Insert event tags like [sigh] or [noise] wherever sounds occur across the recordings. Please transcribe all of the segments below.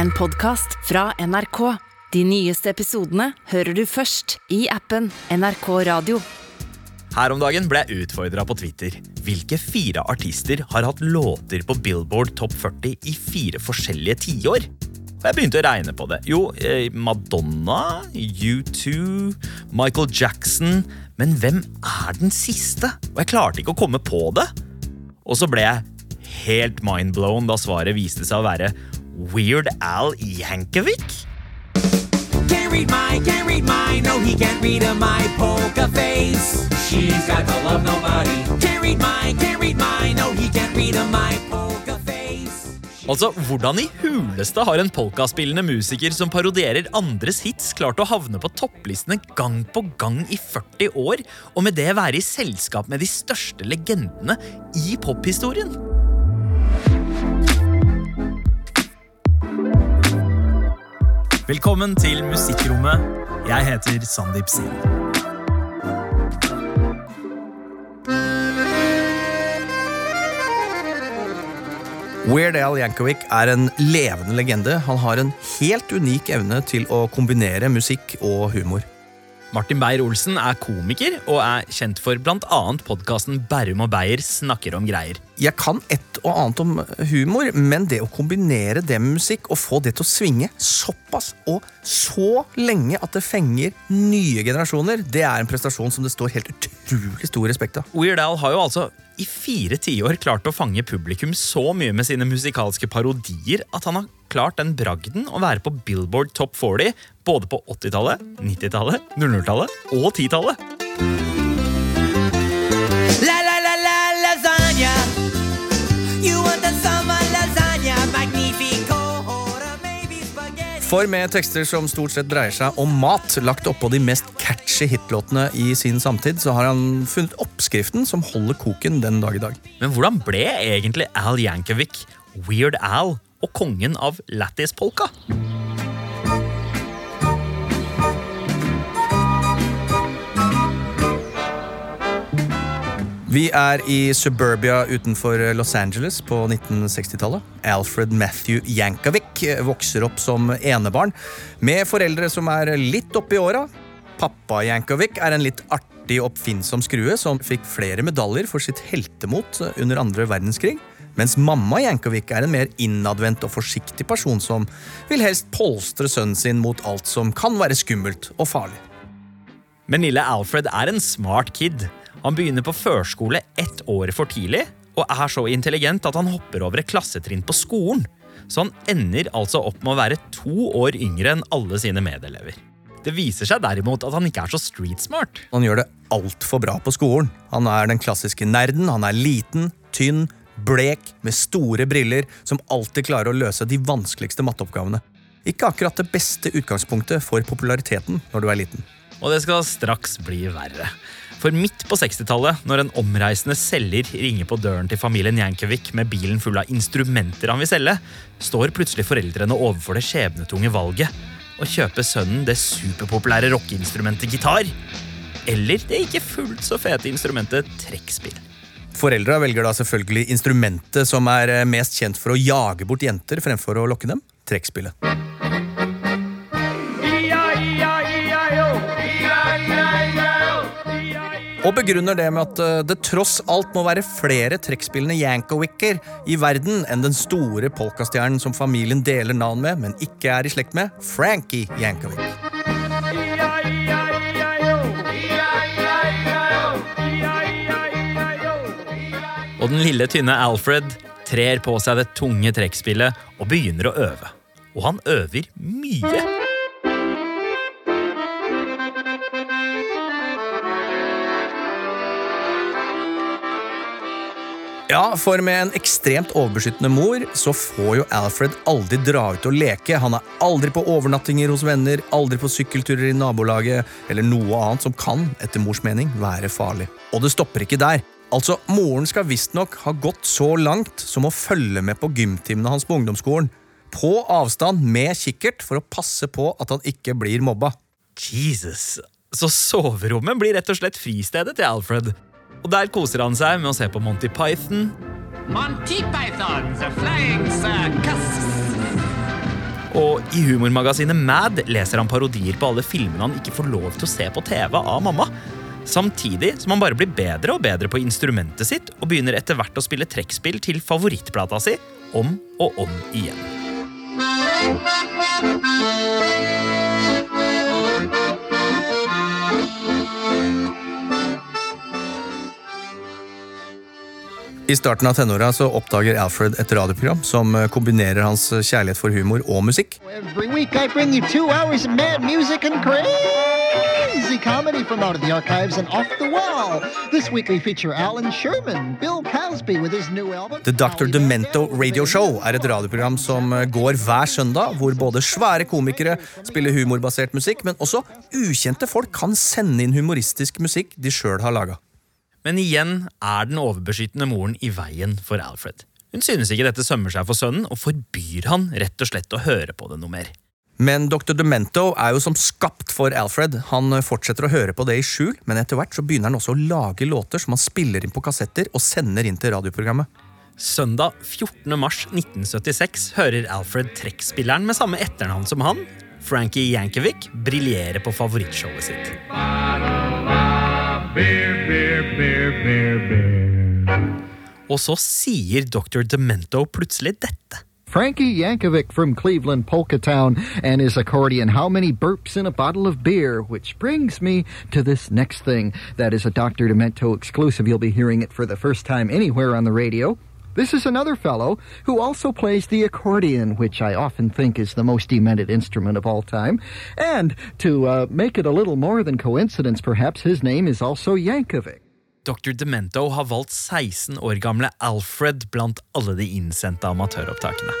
en podkast fra NRK. De nyeste episodene hører du først i appen NRK Radio. Her om dagen ble jeg utfordra på Twitter. Hvilke fire artister har hatt låter på Billboard Topp 40 i fire forskjellige tiår? Og jeg begynte å regne på det. Jo, eh, Madonna, U2, Michael Jackson Men hvem er den siste? Og jeg klarte ikke å komme på det. Og så ble jeg helt mindblown da svaret viste seg å være Weird Al Yankovic. Can't read my, can't read my, No, he can't read a my poker face. She's got to love nobody. Can't read my, can't read my, No, he can't read a my poker face. Altså, Hvordan i huleste har en polkaspillende musiker som parodierer andres hits, klart å havne på topplistene gang på gang i 40 år, og med det være i selskap med de største legendene i pophistorien? Velkommen til Musikkrommet. Jeg heter Sandeep Sin. Weird Al Yankovic er en levende legende. Han har en helt unik evne til å kombinere musikk og humor. Martin Beyer-Olsen er komiker og er kjent for bl.a. podkasten Bærum og Beyer snakker om greier. Jeg kan et og annet om humor, men det å kombinere det med musikk og få det til å svinge såpass og så lenge at det fenger nye generasjoner, det er en prestasjon som det står helt utrolig stor respekt av. Weird Al har jo altså i fire tiår klart å fange publikum så mye med sine musikalske parodier at han har klart den bragden å være på Billboard Top 40 både på 80-tallet, 90-tallet, 00-tallet og 10-tallet. La la la la lasagna. You want the summer lasagna, magnifico, or maybe spaghetti. For med tekster som stort sett dreier seg om mat, lagt oppå de mest catchy hitlåtene i sin samtid, så har han funnet oppskriften som holder koken den dag i dag. Men hvordan ble egentlig Al Yankovic, Weird Al og kongen av Lattis-polka? Vi er i suburbia utenfor Los Angeles på 1960-tallet. Alfred Matthew Yankovic vokser opp som enebarn med foreldre som er litt oppi åra. Pappa Yankovic er en litt artig, oppfinnsom skrue som fikk flere medaljer for sitt heltemot under andre verdenskrig. Mens mamma Jankovic er en mer innadvendt og forsiktig person som vil helst polstre sønnen sin mot alt som kan være skummelt og farlig. Men lille Alfred er en smart kid. Han begynner på førskole ett år for tidlig, og er så intelligent at han hopper over et klassetrinn på skolen. Så han ender altså opp med å være to år yngre enn alle sine medelever. Det viser seg derimot at han ikke er så street smart. Han gjør det altfor bra på skolen. Han er den klassiske nerden. Han er liten, tynn, blek, med store briller, som alltid klarer å løse de vanskeligste matteoppgavene. Ikke akkurat det beste utgangspunktet for populariteten når du er liten. Og det skal straks bli verre. For midt på 60-tallet, når en omreisende selger ringer på døren til familien Jankovic med bilen full av instrumenter han vil selge, står plutselig foreldrene overfor det skjebnetunge valget å kjøpe sønnen det superpopulære rockeinstrumentet gitar. Eller det ikke fullt så fete instrumentet trekkspill. Foreldra velger da selvfølgelig instrumentet som er eh, mest kjent for å jage bort jenter fremfor å lokke dem trekkspillet. Og begrunner det med at eh, det tross alt må være flere trekkspillende Yankowicker i verden enn den store polkastjernen som familien deler navn med, men ikke er i slekt med, Frankie Yankovic. Den lille, tynne Alfred trer på seg det tunge trekkspillet og begynner å øve. Og han øver mye. Ja, for med en ekstremt overbeskyttende mor så får jo Alfred aldri dra ut og leke. Han er aldri på overnattinger hos venner, aldri på sykkelturer i nabolaget eller noe annet som kan, etter mors mening, være farlig. Og det stopper ikke der. Altså, Moren skal visstnok ha gått så langt som å følge med på gymtimene hans på ungdomsskolen. På avstand med kikkert for å passe på at han ikke blir mobba. Jesus. Så soverommet blir rett og slett fristedet til Alfred. Og der koser han seg med å se på Monty Python, Monty Python, the flying circus. Og i humormagasinet Mad leser han parodier på alle filmene han ikke får lov til å se på TV av mamma. Samtidig som han bare blir bedre og bedre på instrumentet sitt og begynner etter hvert å spille trekkspill til favorittplata si om og om igjen. I starten av tenåra oppdager Alfred et radioprogram som eh, kombinerer hans kjærlighet for humor og musikk. Comedy from out of the archives and off the wall. This week we feature Alan Sherman, Bill Cosby with his new album. The Dr. Demento Radio Show er et radioprogram som eh, går hver søndag, hvor både svære komikere spiller humorbasert musikk, men også ukjente folk kan sende inn humoristisk musikk de sjøl har laga. Men igjen er den overbeskyttende moren i veien for Alfred. Hun synes ikke dette sømmer seg for sønnen, og forbyr han rett og slett å høre på det noe mer. Men Dr. Demento er jo som skapt for Alfred. Han fortsetter å høre på det i skjul, men etter hvert så begynner han også å lage låter som han spiller inn på kassetter og sender inn til radioprogrammet. Søndag 14. mars 1976 hører Alfred trekkspilleren med samme etternavn som han, Frankie Yankovic, briljere på favorittshowet sitt. Og så sier Dr. Demento plutselig dette. Frankie Yankovic from Cleveland, Polka Town, and his accordion, How Many Burps in a Bottle of Beer? Which brings me to this next thing. That is a Dr. Demento exclusive. You'll be hearing it for the first time anywhere on the radio. This is another fellow who also plays the accordion, which I often think is the most demented instrument of all time. And to uh, make it a little more than coincidence, perhaps, his name is also Yankovic. Dr. Demento har valgt 16 år gamle Alfred blant alle de innsendte amatøropptakene.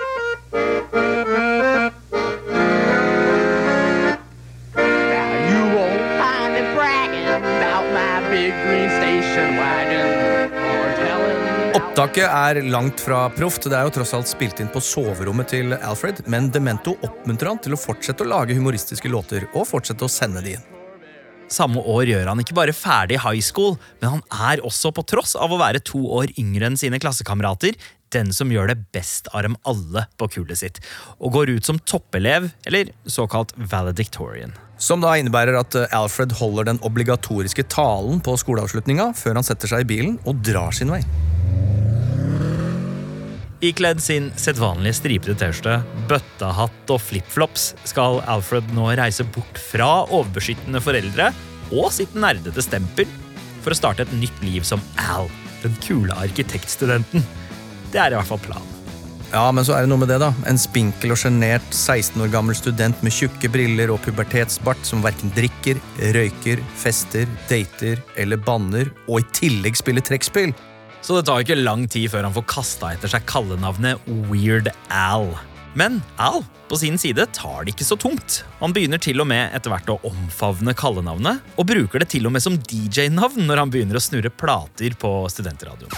Opptaket er langt fra proft. Det er jo tross alt spilt inn på soverommet til Alfred, men Demento oppmuntrer han til å fortsette å lage humoristiske låter og fortsette å sende de inn. Samme år gjør han ikke bare ferdig high school, men han er også, på tross av å være to år yngre enn sine klassekamerater, den som gjør det best av dem alle på kullet sitt, og går ut som toppelev, eller såkalt valedictorian. Som da innebærer at eh, Alfred holder den obligatoriske talen på skoleavslutninga før han setter seg i bilen og drar sin vei. Ikledd sin sedvanlige stripete T-skjorte, bøttehatt og flipflops skal Alfred nå reise bort fra overbeskyttende foreldre og sitt nerdete stempel for å starte et nytt liv som Al, den kule arkitektstudenten. Det er i hvert fall planen. Ja, men så er det noe med det, da. En spinkel og sjenert 16 år gammel student med tjukke briller og pubertetsbart som verken drikker, røyker, fester, dater eller banner, og i tillegg spiller trekkspill. Så det tar ikke lang tid før han får kasta etter seg kallenavnet Weird Al. Men Al på sin side tar det ikke så tungt. Han begynner til og med etter hvert å omfavne kallenavnet, og bruker det til og med som DJ-navn når han begynner å snurre plater på studentradioen.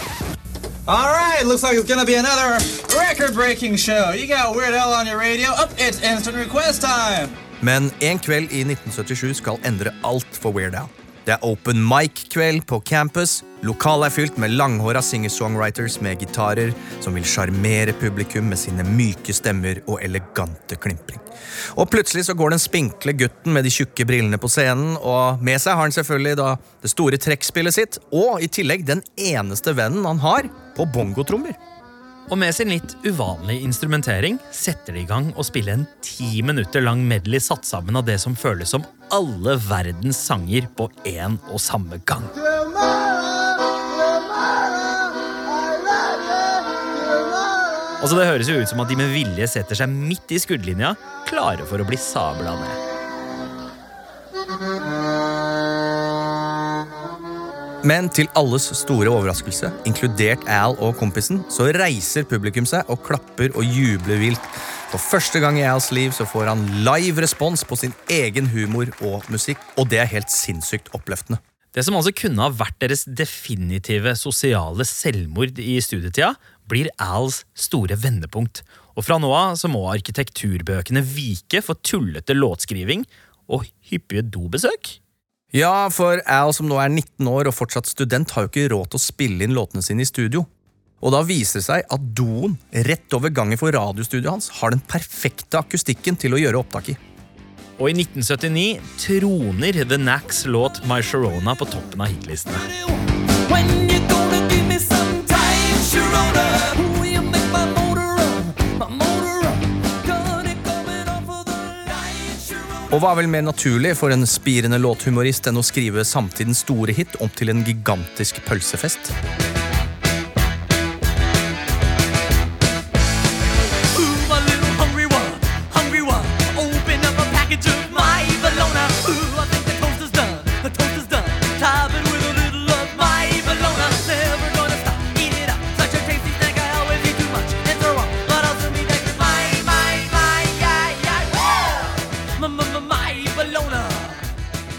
All right, looks like it's gonna be another record-breaking show. You got Weird Al on your radio. Up, it's instant request time. Men en kveld i 1977 skal endre alt for Weird Al. Det er open mic-kveld på campus. Lokalet er fylt med langhåra singer-songwriters med gitarer som vil sjarmere publikum med sine myke stemmer og elegante klimpring. Og plutselig så går den spinkle gutten med de tjukke brillene på scenen, og med seg har han selvfølgelig da det store trekkspillet sitt, og i tillegg den eneste vennen han har på bongotrommer. Og med sin litt uvanlige instrumentering setter de i gang å spille en ti minutter lang medley satt sammen av det som føles som alle verdens sanger på én og samme gang. Altså Det høres jo ut som at de med vilje setter seg midt i skuddlinja, klare for å bli sabla ned. Men til alles store overraskelse, inkludert Al og kompisen, så reiser publikum seg og klapper og jubler vilt. For første gang i Als liv så får han live respons på sin egen humor og musikk, og det er helt sinnssykt oppløftende. Det som altså kunne ha vært deres definitive sosiale selvmord i studietida, blir Als store vendepunkt. Og fra nå av så må arkitekturbøkene vike for tullete låtskriving og hyppige dobesøk. Ja, for Al som nå er 19 år og fortsatt student, har jo ikke råd til å spille inn låtene sine i studio. Og da viser det seg at doen rett over gangen for radiostudioet hans har den perfekte akustikken til å gjøre opptak i. Og i 1979 troner The Knacks låt My Sharona på toppen av hitlistene. When you gonna give me some time, Sharona? Og hva er vel mer naturlig for en spirende låthumorist enn å skrive samtidens store hit om til en gigantisk pølsefest?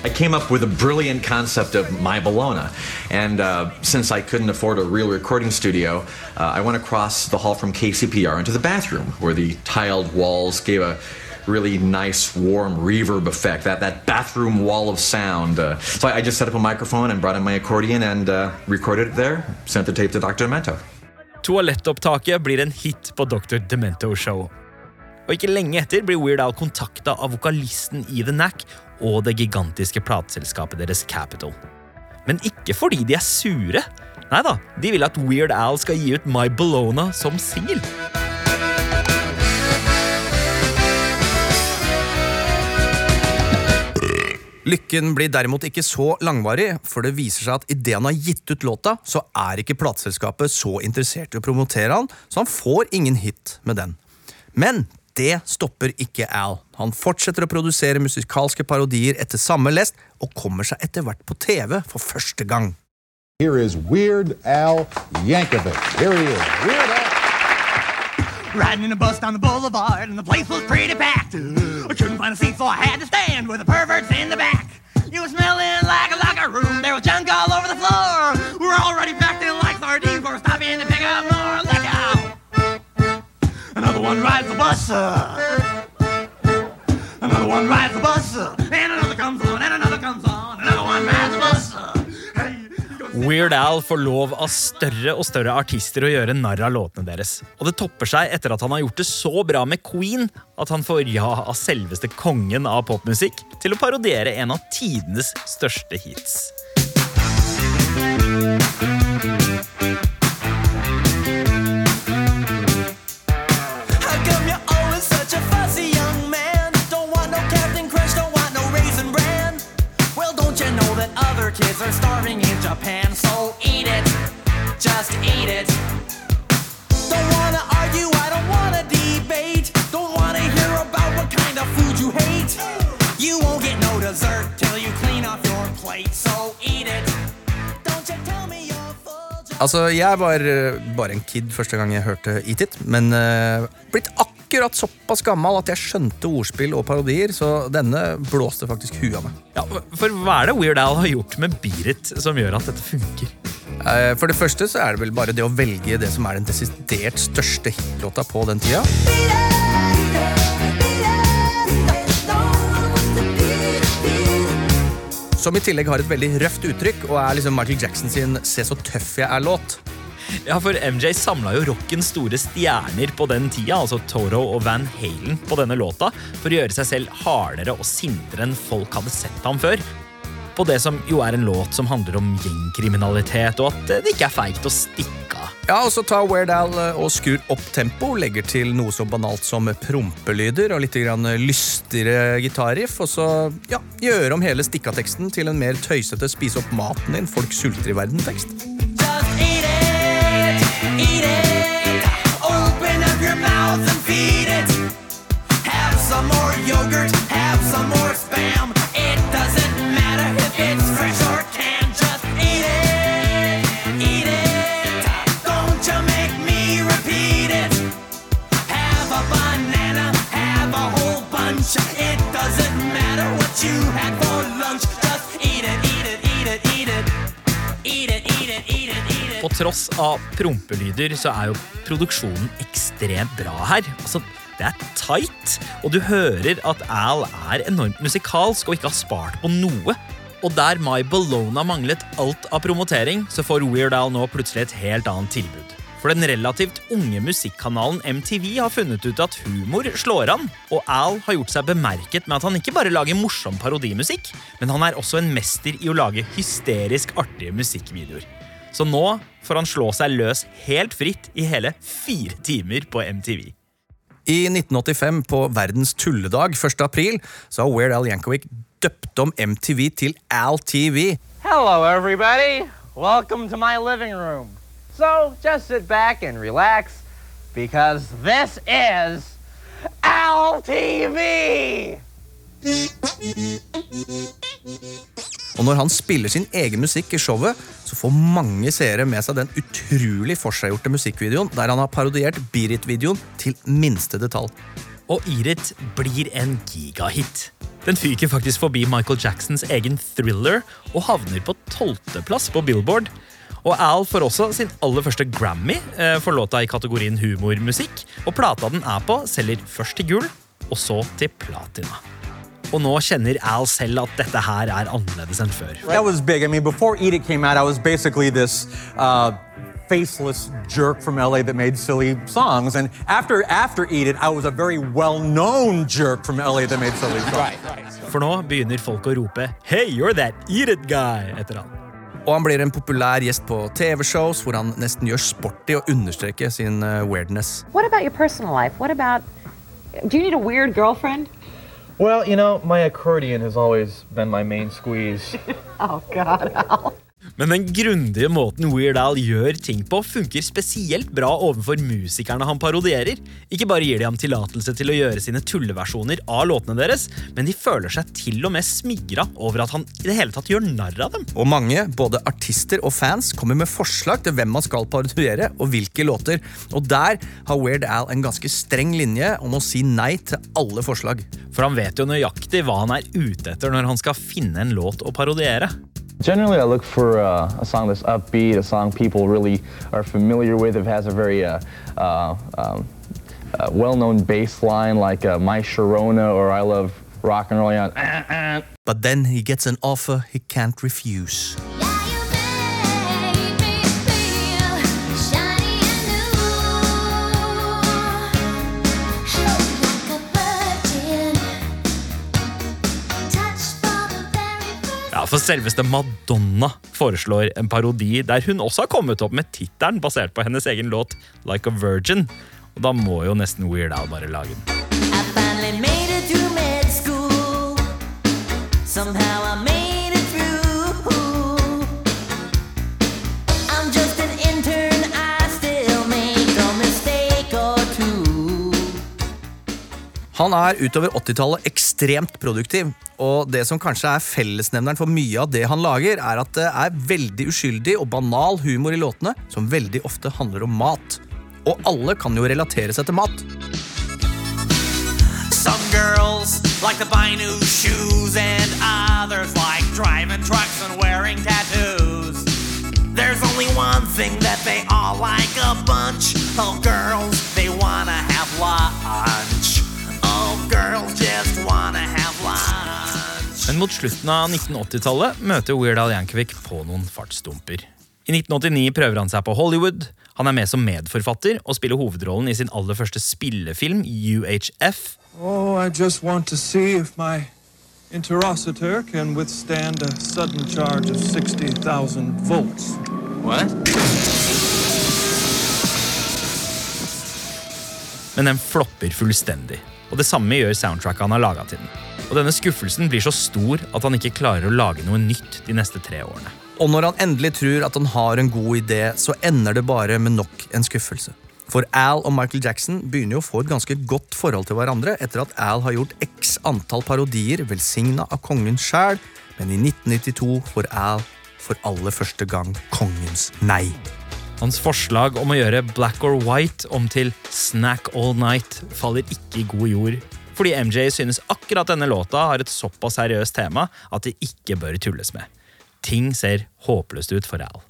I came up with a brilliant concept of My Bologna. And uh, since I couldn't afford a real recording studio, uh, I went across the hall from KCPR into the bathroom where the tiled walls gave a really nice, warm reverb effect, that, that bathroom wall of sound. Uh, so I, I just set up a microphone and brought in my accordion and uh, recorded it there, sent the tape to Dr. Demento. Toalettopptaket blir en hit på Dr. Demento Show. Og ikke lenge etter blir Weird Al kontakta av vokalisten i The Knack og det gigantiske plateselskapet deres Capital. Men ikke fordi de er sure. Nei da, de vil at Weird Al skal gi ut My Bologna som singel. Lykken blir derimot ikke så langvarig, for det viser seg at idet han har gitt ut låta, så er ikke plateselskapet så interessert i å promotere han, så han får ingen hit med den. Men det stopper ikke Al. Han fortsetter å produsere musikalske parodier etter samme lest, og kommer seg etter hvert på TV for første gang. Here is Weird Al Yankovic. Here he is. Weird Al. Riding in a bus down the boulevard, and the place was pretty packed. I couldn't find a seat, so I had to stand with the perverts in the back. You were smelling like a locker room. There was junk all one rides the bus. Another one rides the bus. And another comes on, and another comes on. Another one rides the bus. Weird Al får lov av større og større artister å gjøre narr av låtene deres. Og det topper seg etter at han har gjort det så bra med Queen at han får ja av selveste kongen av popmusikk til å parodiere en av tidenes største hits. Altså, Jeg var eh, bare en kid første gang jeg hørte Eat It, men uh, blitt akkurat såpass gammel at jeg skjønte ordspill og parodier, så denne blåste faktisk huet av meg. Ja, For hva er det Weird Al har gjort med Beat It som gjør at dette funker? Uh, For det første så er det vel bare det å velge det som er den desidert største hitlåta på den tida. Som i tillegg har et veldig røft uttrykk og er liksom Michael Jackson sin 'Se så tøff jeg er'-låt. Ja, for MJ samla jo rockens store stjerner på den tida, altså Toro og Van Halen, på denne låta for å gjøre seg selv hardere og sintere enn folk hadde sett ham før. På det som jo er en låt som handler om gjengkriminalitet, og at det ikke er feigt å stikke av. Ja, og så tar Weird Al eh, og skrur opp tempo, legger til noe så banalt som prompelyder og litt grann lystigere gitarriff, og så ja, gjøre om hele stikkateksten til en mer tøysete 'spise opp maten din, folk sulter i verden'-tekst. Just eat it, eat it. Open up your mouth and feed it. Have some more yogurt, have some more spam. Tross av prompelyder så er jo produksjonen ekstremt bra her. Altså, det er tight, og du hører at Al er enormt musikalsk og ikke har spart på noe. Og der My Bologna manglet alt av promotering, så får Weird Al nå plutselig et helt annet tilbud. For den relativt unge musikkanalen MTV har funnet ut at humor slår an, og Al har gjort seg bemerket med at han ikke bare lager morsom parodimusikk, men han er også en mester i å lage hysterisk artige musikkvideoer. Så nå får han slå seg løs helt fritt i hele fire timer på MTV. I 1985, på verdens tulledag 1. april, så har Weird Al Yankovic døpt om MTV til Al TV. Hello, everybody. Welcome to my living room. So just sit back and relax because this is Al TV. Og når han spiller sin egen musikk i showet, så får mange seere med seg den utrolig forseggjorte musikkvideoen der han har parodiert Beat It-videoen til minste detalj. Og Irit blir en gigahit. Den fyker faktisk forbi Michael Jacksons egen thriller og havner på tolvteplass på Billboard. Og Al får også sin aller første Grammy eh, for låta i kategorien humormusikk. Og plata den er på, selger først til gull, og så til platina. Og nå kjenner Al selv at dette her er annerledes enn før. That was big. I mean, before Eat It came out, I was basically this uh, faceless jerk from LA that made silly songs. And after after Eat It, I was a very well-known jerk from LA that made silly songs. For nå begynner folk å rope 'Hey, you're that Eat It guy' etter han. Og han blir en populær gjest på TV-shows hvor han nesten gjør sport i å understreke sin eh, weirdness. Hva about din personlige liv? Hva about. Do you need a weird girlfriend? Well, you know, my accordion has always been my main squeeze. [laughs] Oh, God, Al. Men den grundige måten Weird Al gjør ting på, funker spesielt bra overfor musikerne han parodierer. Ikke bare gir de ham tillatelse til å gjøre sine tulleversjoner av låtene deres, men de føler seg til og med smigra over at han i det hele tatt gjør narr av dem. Og mange, både artister og fans, kommer med forslag til hvem man skal parodiere og hvilke låter. Og der har Weird Al en ganske streng linje om å si nei til alle forslag. For han vet jo nøyaktig hva han er ute etter når han skal finne en låt å parodiere. Generally, I look for uh, a song that's upbeat, a song people really are familiar with. It has a very uh, uh, um, uh, well-known bass line like uh, My Sharona or I Love Rock and Roll. You know, But then he gets an offer he can't refuse. Ja, For selveste Madonna foreslår en parodi der hun også har kommet opp med tittelen basert på hennes egen låt Like a Virgin. Og da må jo nesten Weird Al bare lage den. Somehow Han er utover 80-tallet ekstremt produktiv, og det som kanskje er fellesnevneren for mye av det han lager, er at det er veldig uskyldig og banal humor i låtene, som veldig ofte handler om mat. Og alle kan jo relatere seg til mat. Some girls like to buy new shoes, and others like driving trucks and wearing tattoos. There's only one thing that they all like a bunch. Oh, girls, they wanna Men mot slutten av 1980-tallet møter Weird Al Yankovic på noen fartsdumper. I 1989 prøver han seg på Hollywood. Han er med som medforfatter og spiller hovedrollen i sin aller første spillefilm, UHF. Oh, I just want to see if my interocitor can withstand a sudden charge of 60,000 volts. What? Men den flopper fullstendig. Og det samme gjør soundtracket han har laga til den. Og denne skuffelsen blir så stor at han ikke klarer å lage noe nytt de neste tre årene. Og når han endelig tror at han har en god idé, så ender det bare med nok en skuffelse. For Al og Michael Jackson begynner jo å få et ganske godt forhold til hverandre etter at Al har gjort x antall parodier velsigna av kongen sjæl, men i 1992 får Al for aller første gang kongens nei. Hans forslag om å gjøre Black or White om til Snack All Night faller ikke i god jord. Fordi MJ synes akkurat denne låta har et såpass seriøst tema at det ikke bør tulles med. Ting ser håpløst ut for Al.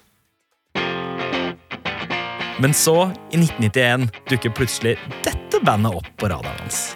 Men så, i 1991, dukker plutselig dette bandet opp på radaren hans.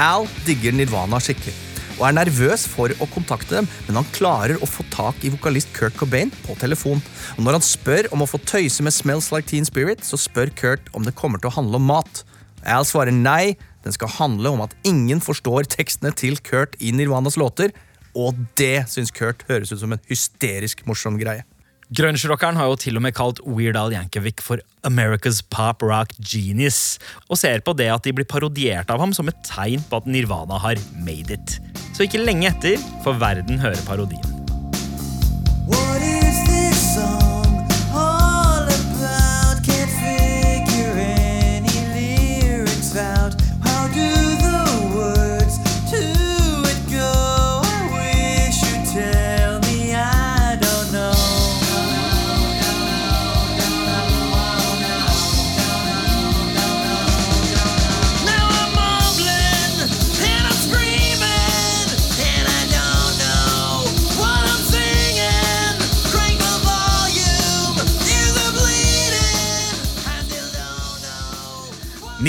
Al digger Nirvana skikkelig. Og er nervøs for å kontakte dem, men han klarer å få tak i vokalist Kurt Cobain på telefon. Og når han spør om å få tøyse med Smells Like Teen Spirit, så spør Kurt om det kommer til å handle om mat. Al svarer nei, den skal handle om at ingen forstår tekstene til Kurt i Nirvanas låter, og det syns Kurt høres ut som en hysterisk morsom greie. Grunge-rockeren har jo til og med kalt Weird Al Yankovic for America's pop rock genius, og ser på det at de blir parodiert av ham som et tegn på at Nirvana har made it. Så ikke lenge etter får verden høre parodien.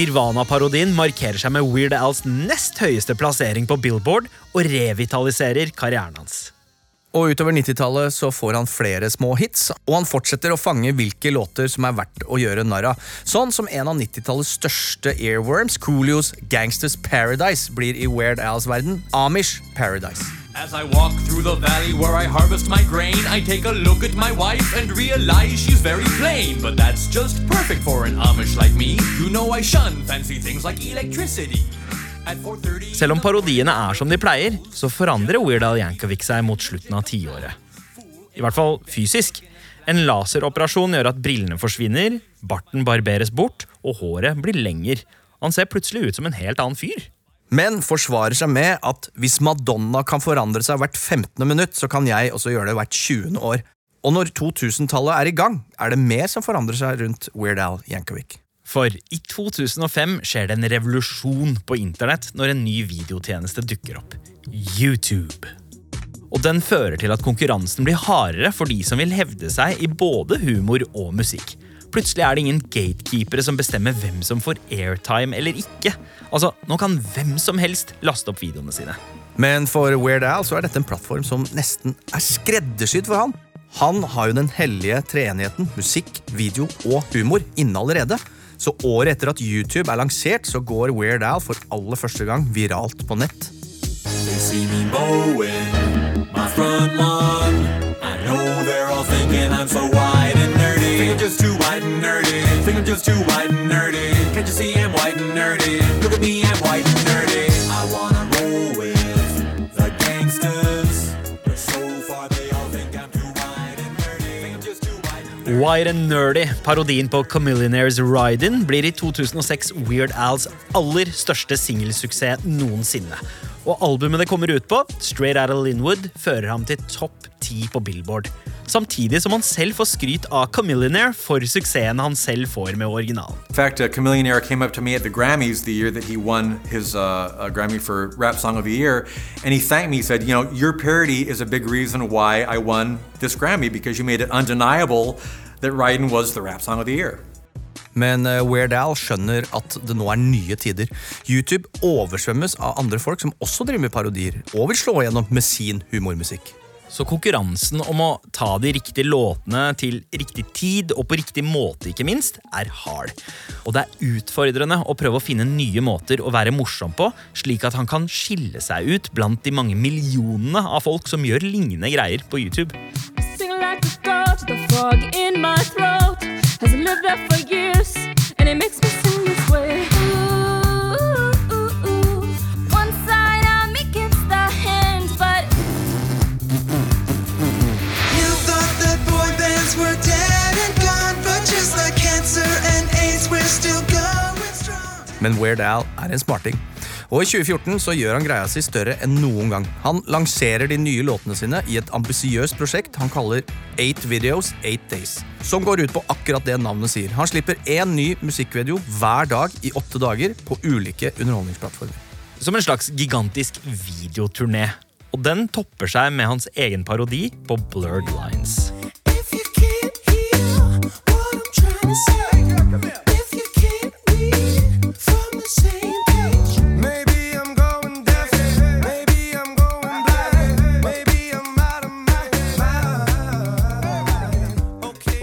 Nirvana-parodien markerer seg med Weird Als nest høyeste plassering på Billboard og revitaliserer karrieren hans. Og utover 90-tallet så får han flere små hits, og han fortsetter å fange hvilke låter som er verdt å gjøre narr av. Sånn som en av 90-tallets største earworms, Coolios Gangsters Paradise, blir i Weird Als verden Amish Paradise. As I walk through the valley where I harvest my grain, I take a look at my wife and realize she's very plain. But that's just perfect for an Amish like me. You know I shun fancy things like electricity. Selv om parodiene er som de pleier, så forandrer Weird Al Yankovic seg mot slutten av tiåret. I hvert fall fysisk. En laseroperasjon gjør at brillene forsvinner, barten barberes bort, og håret blir lenger. Han ser plutselig ut som en helt annen fyr. Men forsvarer seg med at hvis Madonna kan forandre seg hvert 15. minutt, så kan jeg også gjøre det hvert 20. år. Og når 2000-tallet er i gang, er det mer som forandrer seg rundt Weird Al Yankovic. For i 2005 skjer det en revolusjon på internett når en ny videotjeneste dukker opp. YouTube. Og den fører til at konkurransen blir hardere for de som vil hevde seg i både humor og musikk. Plutselig er det ingen gatekeepere som bestemmer hvem som får airtime eller ikke. Altså, Nå kan hvem som helst laste opp videoene sine. Men for Weird Al så er dette en plattform som nesten er skreddersydd for han. Han har jo den hellige treenigheten musikk, video og humor inne allerede. Så året etter at YouTube er lansert, så går Weird Al for aller første gang viralt på nett. They see me mowing my front lawn. Just too white and nerdy. Can't you see I'm white and nerdy? Look at me, I'm white and nerdy. I wanna roll with the gangsters. But so far they all think I'm too white and nerdy. White and Nerdy, parodien på Chameleonaires Ride-In, blir i 2006 Weird Als aller største singelsuksess noensinne. Og albumet det kommer ut på, Straight Outta Linwood, fører ham til topp ti på Billboard. Samtidig som han selv får skryt av Chamillionaire for suksessen han selv får med originalen. In fact, uh, Chameleonaire came up uh, uh, Grammy for Rap Song of the Year, and he thanked me. He said, "You know, your parody is a big reason why I won this Grammy because you made it undeniable that Ryden was the Rap Song of the Year." Men eh, Weird Al skjønner at det nå er nye tider. YouTube oversvømmes av andre folk som også driver med parodier, og vil slå igjennom med sin humormusikk. Så konkurransen om å ta de riktige låtene til riktig tid og på riktig måte, ikke minst, er hard. Og det er utfordrende å prøve å finne nye måter å være morsom på, slik at han kan skille seg ut blant de mange millionene av folk som gjør lignende greier på YouTube. Sing like a goat, the frog in my throat has lived there for years, and it makes me sing this way. Ooh, ooh, ooh. One side of me gets the hint, but You thought that boy bands were dead and gone, but just like cancer and AIDS, we're still going strong. Men Weird Al er en smarting. Og I 2014 så gjør han greia si større enn noen gang. Han lanserer de nye låtene sine i et ambisiøst prosjekt han kaller Eight Videos, Eight Days. Som går ut på akkurat det navnet sier. Han slipper én ny musikkvideo hver dag i åtte dager på ulike underholdningsplattformer. Som en slags gigantisk videoturné. Og den topper seg med hans egen parodi på Blurred Lines.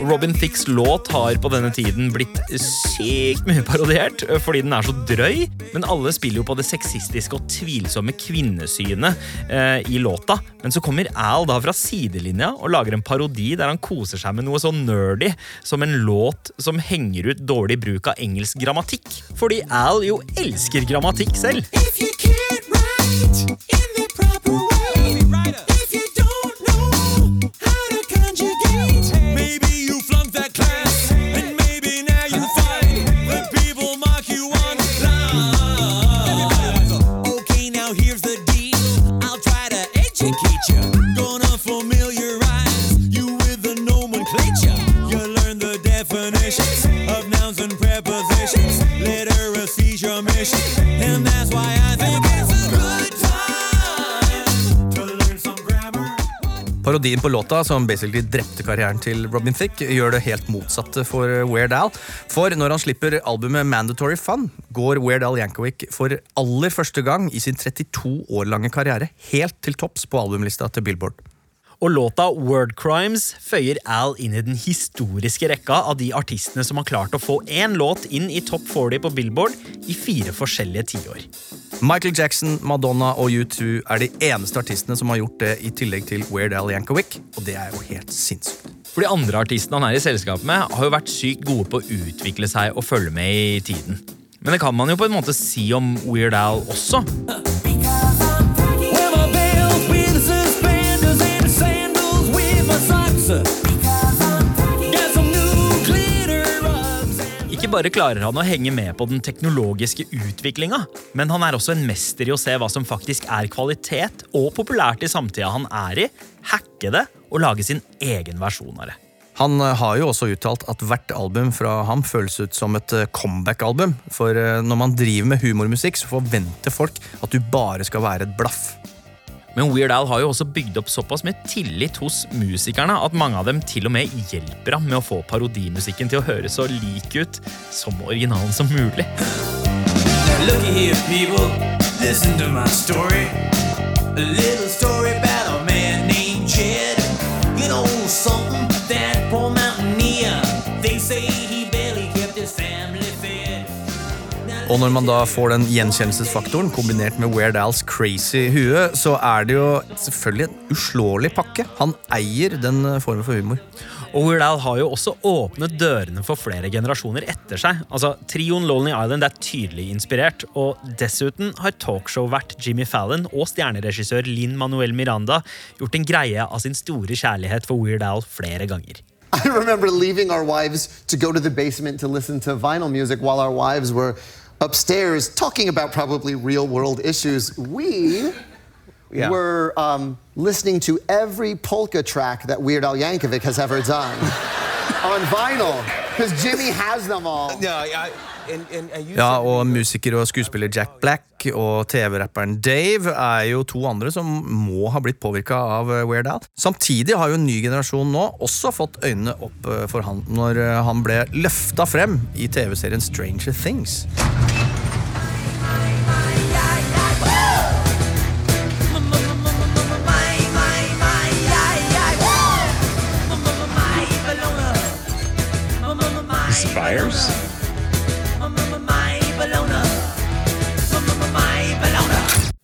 Robin Thicks låt har på denne tiden blitt sykt mye parodiert eh, fordi den er så drøy, men alle spiller jo på det sexistiske og tvilsomme kvinnesynet eh, i låta. Men så kommer Al da fra sidelinja og lager en parodi der han koser seg med noe så nerdy som en låt som henger ut dårlig bruk av engelsk grammatikk. Fordi Al jo elsker grammatikk selv. If you can't Maybe Parodien på låta, som basically drepte karrieren til Robin Thicke, gjør det helt motsatte for Weird Al. For når han slipper albumet Mandatory Fun, går Weird Al Yankovic for aller første gang i sin 32 år lange karriere helt til topps på albumlista til Billboard. Og låta Word Crimes føyer Al inn i den historiske rekka av de artistene som har klart å få én låt inn i topp 40 på Billboard i fire forskjellige tiår. Michael Jackson, Madonna og U2 er de eneste artistene som har gjort det i tillegg til Weird Al Yankovic, og det er jo helt sinnssykt. For de andre artistene han er i selskap med, har jo vært sykt gode på å utvikle seg og følge med i tiden. Men det kan man jo på en måte si om Weird Al også. Wear Ikke bare klarer han å henge med på den teknologiske utviklinga, men han er også en mester i å se hva som faktisk er kvalitet og populært i samtida han er i, hacke det og lage sin egen versjon av det. Han eh, har jo også uttalt at hvert album fra ham føles ut som et eh, comeback-album. For eh, når man driver med humormusikk, så forventer folk at du bare skal være et blaff. Men Weird Al har jo også bygd opp såpass med tillit hos musikerne at mange av dem til og med hjelper ham med å få parodimusikken til å høres så lik ut som originalen som mulig. Here, people, listen to my story. A little story about a man named Jed. You know something, Og når man da får den gjenkjennelsesfaktoren kombinert med Weird Als crazy hue, så er det jo selvfølgelig en uslåelig pakke. Han eier den eh, formen for humor. Og Weird Al har jo også åpnet dørene for flere generasjoner etter seg. Altså, Trioen Lonely Island er tydelig inspirert, og dessuten har talkshow-vert Jimmy Fallon og stjerneregissør Linn Manuel Miranda gjort en greie av sin store kjærlighet for Weird Al flere ganger. I remember leaving our wives to go to the basement to listen to vinyl music while our wives were upstairs talking about probably real world issues. We Yeah. were um, listening to every polka track that Weird Al Yankovic has ever done [laughs] on vinyl because Jimmy has them all. Ja, og Musiker og skuespiller Jack Black og TV-rapperen Dave er jo to andre som må ha blitt påvirka av eh, Weird Al. Samtidig har jo en ny generasjon nå også fått øynene opp eh, for han når eh, han ble løfta frem i TV-serien Stranger Things. Spires?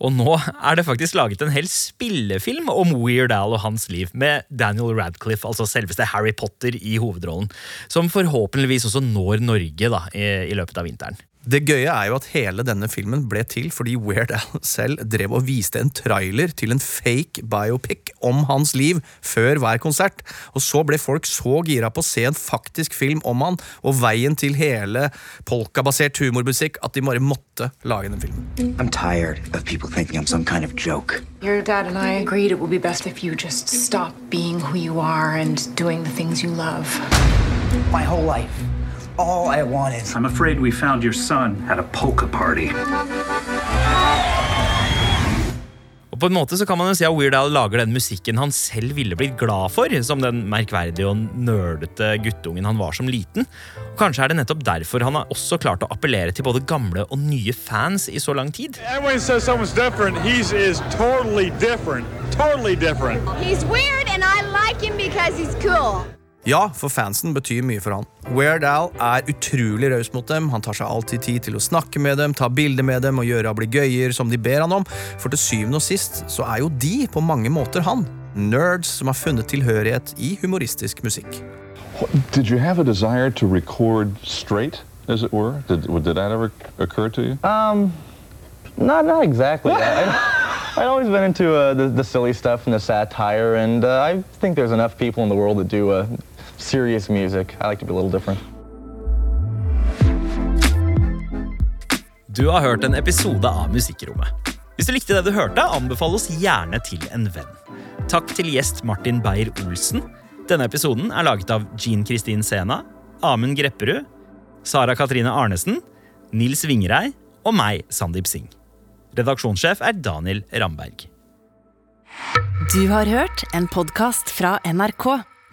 Og nå er det faktisk laget en hel spillefilm om Weird Al og hans liv, med Daniel Radcliffe, altså selveste Harry Potter, i hovedrollen. Som forhåpentligvis også når Norge da, i, i løpet av vinteren. Det gøye er jo at hele denne filmen ble til fordi Weird Al selv drev og viste en trailer til en fake biopic om hans liv før hver konsert. Og så ble folk så gira på å se en faktisk film om han og veien til hele polkabasert humormusikk at de bare måtte lage den filmen. I'm tired of people thinking I'm some kind of joke. Your dad and I agreed it would be best if you just stop being who you are and doing the things you love. My whole life, all I wanted. I'm afraid we found your son at a polka party. Og på en måte så kan man jo si at Weird Al lager den musikken han selv ville blitt glad for, som den merkverdige og nerdete guttungen han var som liten. Og kanskje er det nettopp derfor han har også klart å appellere til både gamle og nye fans i så lang tid. Everyone says someone's different. He's is totally different. Totally different. He's weird and I like him because he's cool. Ja, for fansen betyr mye for han. Weird Al er utrolig raus mot dem. Han tar seg alltid tid til å snakke med dem, ta bilder med dem og gjøre abligøyer som de ber han om. For til syvende og sist så er jo de på mange måter han. Nerds som har funnet tilhørighet i humoristisk musikk. Did you have a desire to record straight, as it were? Did, did that ever occur to you? Um, not not exactly. I, I've always been into uh, the, the silly stuff and the satire, and uh, I think there's enough people in the world that do uh, serious music. I like to be a little different. Du har hørt en episode av Musikkrommet. Hvis du likte det du hørte, anbefal oss gjerne til en venn. Takk til gjest Martin Beyer-Olsen. Denne episoden er laget av Jean Kristin Sena, Amund Grepperud, Sara Katrine Arnesen, Nils Vingrei og meg, Sandeep Singh. Redaksjonssjef er Daniel Ramberg. Du har hørt en podkast fra NRK.